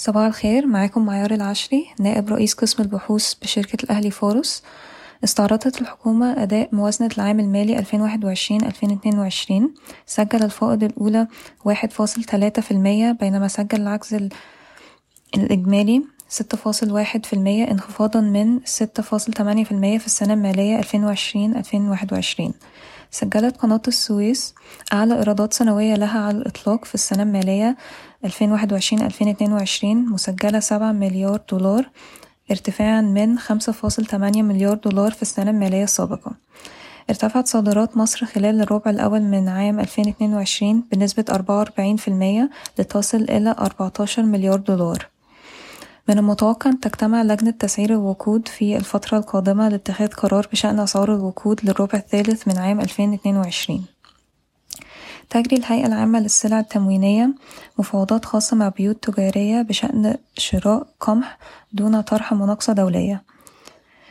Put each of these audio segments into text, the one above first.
صباح الخير معاكم معيار العشري نائب رئيس قسم البحوث بشركة الأهلي فورس. استعرضت الحكومة أداء موازنة العام المالي 2021-2022 سجل الفائض الأولى واحد فاصل تلاتة في المية بينما سجل العجز الإجمالي ستة فاصل واحد في المية انخفاضا من ستة فاصل تمانية في المية في السنة المالية 2020-2021 سجلت قناة السويس أعلى إيرادات سنوية لها على الإطلاق في السنة المالية 2021-2022 مسجلة سبعة مليار دولار ارتفاعا من خمسة فاصل تمانية مليار دولار في السنة المالية السابقة. ارتفعت صادرات مصر خلال الربع الأول من عام 2022 بنسبة أربعة وأربعين في المية لتصل إلى أربعتاشر مليار دولار. من المتوقع أن تجتمع لجنة تسعير الوقود في الفترة القادمة لاتخاذ قرار بشأن أسعار الوقود للربع الثالث من عام 2022 تجري الهيئة العامة للسلع التموينية مفاوضات خاصة مع بيوت تجارية بشأن شراء قمح دون طرح مناقصة دولية.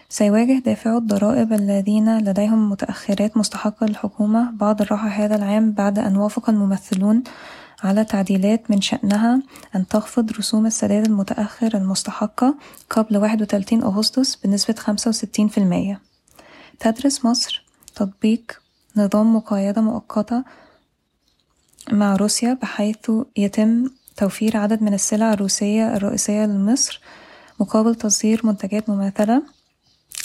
سيواجه دافعو الضرائب الذين لديهم متأخرات مستحقة للحكومة بعض الراحة هذا العام بعد أن وافق الممثلون على تعديلات من شأنها أن تخفض رسوم السداد المتأخر المستحقة قبل واحد وتلاتين أغسطس بنسبة خمسة وستين في المية. تدرس مصر تطبيق نظام مقايضة مؤقتة مع روسيا بحيث يتم توفير عدد من السلع الروسية الرئيسية لمصر مقابل تصدير منتجات مماثلة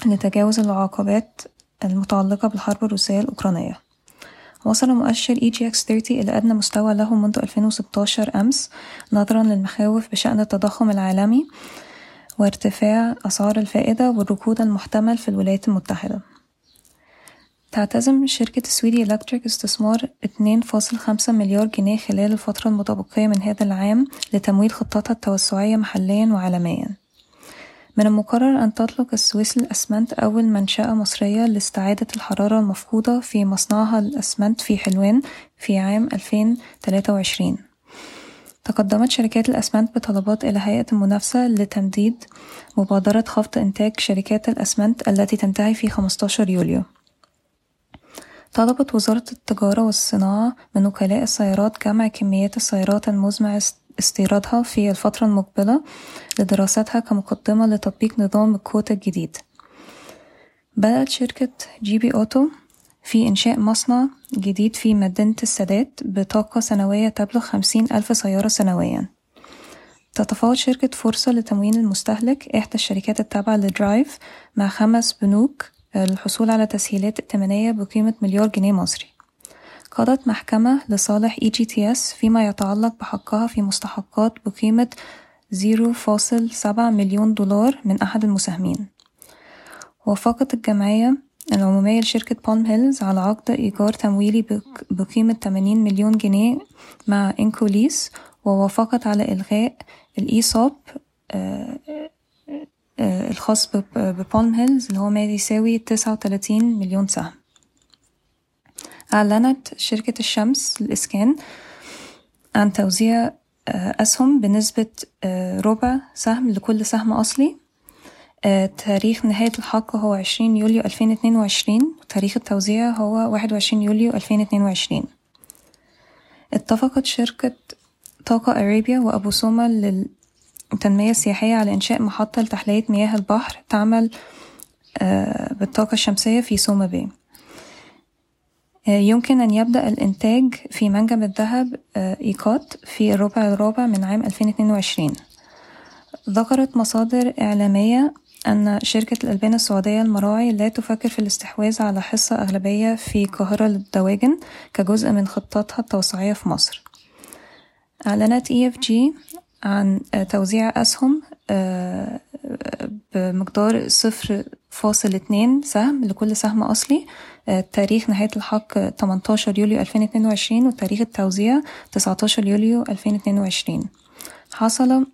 لتجاوز العقبات المتعلقة بالحرب الروسية الأوكرانية. وصل مؤشر EGX30 إلى أدنى مستوى له منذ 2016 أمس نظرا للمخاوف بشأن التضخم العالمي وارتفاع أسعار الفائدة والركود المحتمل في الولايات المتحدة. تعتزم شركة سويدي إلكتريك استثمار اتنين فاصل خمسة مليار جنيه خلال الفترة المتبقية من هذا العام لتمويل خطتها التوسعية محليا وعالميا. من المقرر أن تطلق السويس للأسمنت أول منشأة مصرية لاستعادة الحرارة المفقودة في مصنعها للأسمنت في حلوان في عام 2023 تقدمت شركات الأسمنت بطلبات إلى هيئة المنافسة لتمديد مبادرة خفض إنتاج شركات الأسمنت التي تنتهي في 15 يوليو. طلبت وزارة التجارة والصناعة من وكلاء السيارات جمع كميات السيارات المزمع استيرادها في الفترة المقبلة لدراستها كمقدمة لتطبيق نظام الكوتا الجديد. بدأت شركة جي بي أوتو في إنشاء مصنع جديد في مدينة السادات بطاقة سنوية تبلغ خمسين ألف سيارة سنويا. تتفاوض شركة فرصة لتمويل المستهلك إحدى الشركات التابعة لدرايف مع خمس بنوك للحصول على تسهيلات ائتمانية بقيمة مليار جنيه مصري. قضت محكمة لصالح اي جي تي اس فيما يتعلق بحقها في مستحقات بقيمة zero فاصل سبعة مليون دولار من أحد المساهمين. وافقت الجمعية العمومية لشركة بالم هيلز على عقد إيجار تمويلي بقيمة تمانين مليون جنيه مع إنكوليس ووافقت على إلغاء الإيصال الخاص ببالم هيلز اللي هو ما يساوي تسعة وتلاتين مليون سهم. أعلنت شركة الشمس للإسكان عن توزيع أسهم بنسبة ربع سهم لكل سهم أصلي. تاريخ نهاية الحق هو عشرين يوليو ألفين اتنين وعشرين وتاريخ التوزيع هو واحد وعشرين يوليو ألفين اتنين وعشرين. اتفقت شركة طاقة أريبيا وأبو سوما للتنمية السياحية على إنشاء محطة لتحلية مياه البحر تعمل بالطاقة الشمسية في سوما باي. يمكن أن يبدأ الإنتاج في منجم الذهب إيقات في الربع الرابع من عام 2022 ذكرت مصادر إعلامية أن شركة الألبان السعودية المراعي لا تفكر في الاستحواذ على حصة أغلبية في القاهرة للدواجن كجزء من خطتها التوسعية في مصر. أعلنت EFG عن توزيع أسهم بمقدار صفر فاصل اتنين سهم لكل سهم أصلي. تاريخ نهاية الحق 18 يوليو 2022 وتاريخ التوزيع 19 يوليو 2022 حصل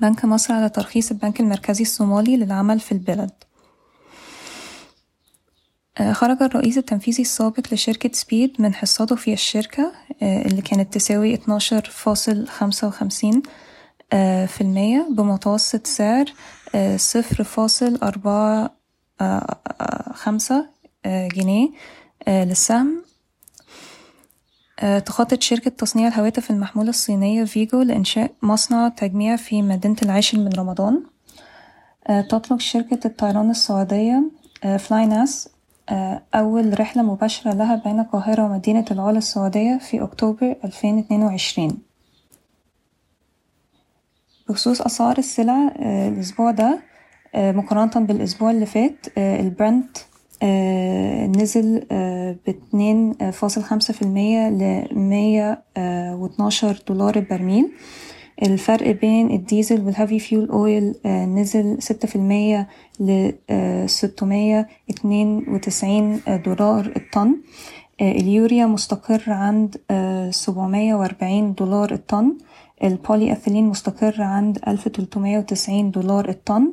بنك مصر على ترخيص البنك المركزي الصومالي للعمل في البلد. خرج الرئيس التنفيذي السابق لشركة سبيد من حصته في الشركة اللي كانت تساوي اتناشر فاصل خمسة وخمسين في المية بمتوسط سعر صفر فاصل أربعة خمسة جنيه للسهم. تخطط شركة تصنيع الهواتف المحمولة الصينية فيجو لإنشاء مصنع تجميع في مدينة العاشر من رمضان. تطلق شركة الطيران السعودية فلاي ناس أول رحلة مباشرة لها بين القاهرة ومدينة العلا السعودية في أكتوبر ألفين اتنين وعشرين. بخصوص أسعار السلع الأسبوع ده مقارنة بالأسبوع اللي فات البرنت نزل باتنين فاصل خمسة في المية لمية واتناشر دولار البرميل. الفرق بين الديزل وال heavy fuel oil نزل ستة في المية لستمية اتنين وتسعين دولار الطن. اليوريا مستقر عند سبعمية وأربعين دولار الطن. البولي أثيلين مستقر عند ألف تلتمية وتسعين دولار الطن.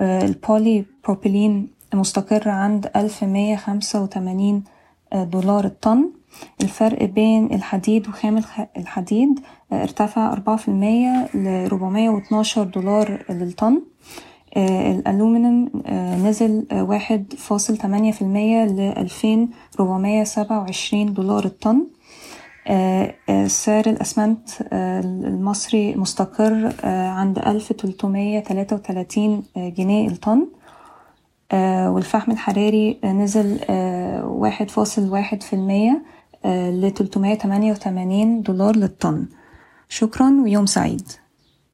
البولي بروبيلين مستقر عند ألف مية خمسة وتمانين دولار الطن. الفرق بين الحديد وخام الحديد ارتفع أربعة في المية لربعمية واتناشر دولار للطن. الألومنيوم نزل واحد فاصل تمانية في المية لألفين ربعمية سبعة وعشرين دولار الطن. سعر الأسمنت المصري مستقر عند ألف تلتمية تلاتة وتلاتين جنيه الطن. والفحم الحراري نزل واحد فاصل واحد في المية لتلتمية تمانية وتمانين دولار للطن. شكرا ويوم سعيد.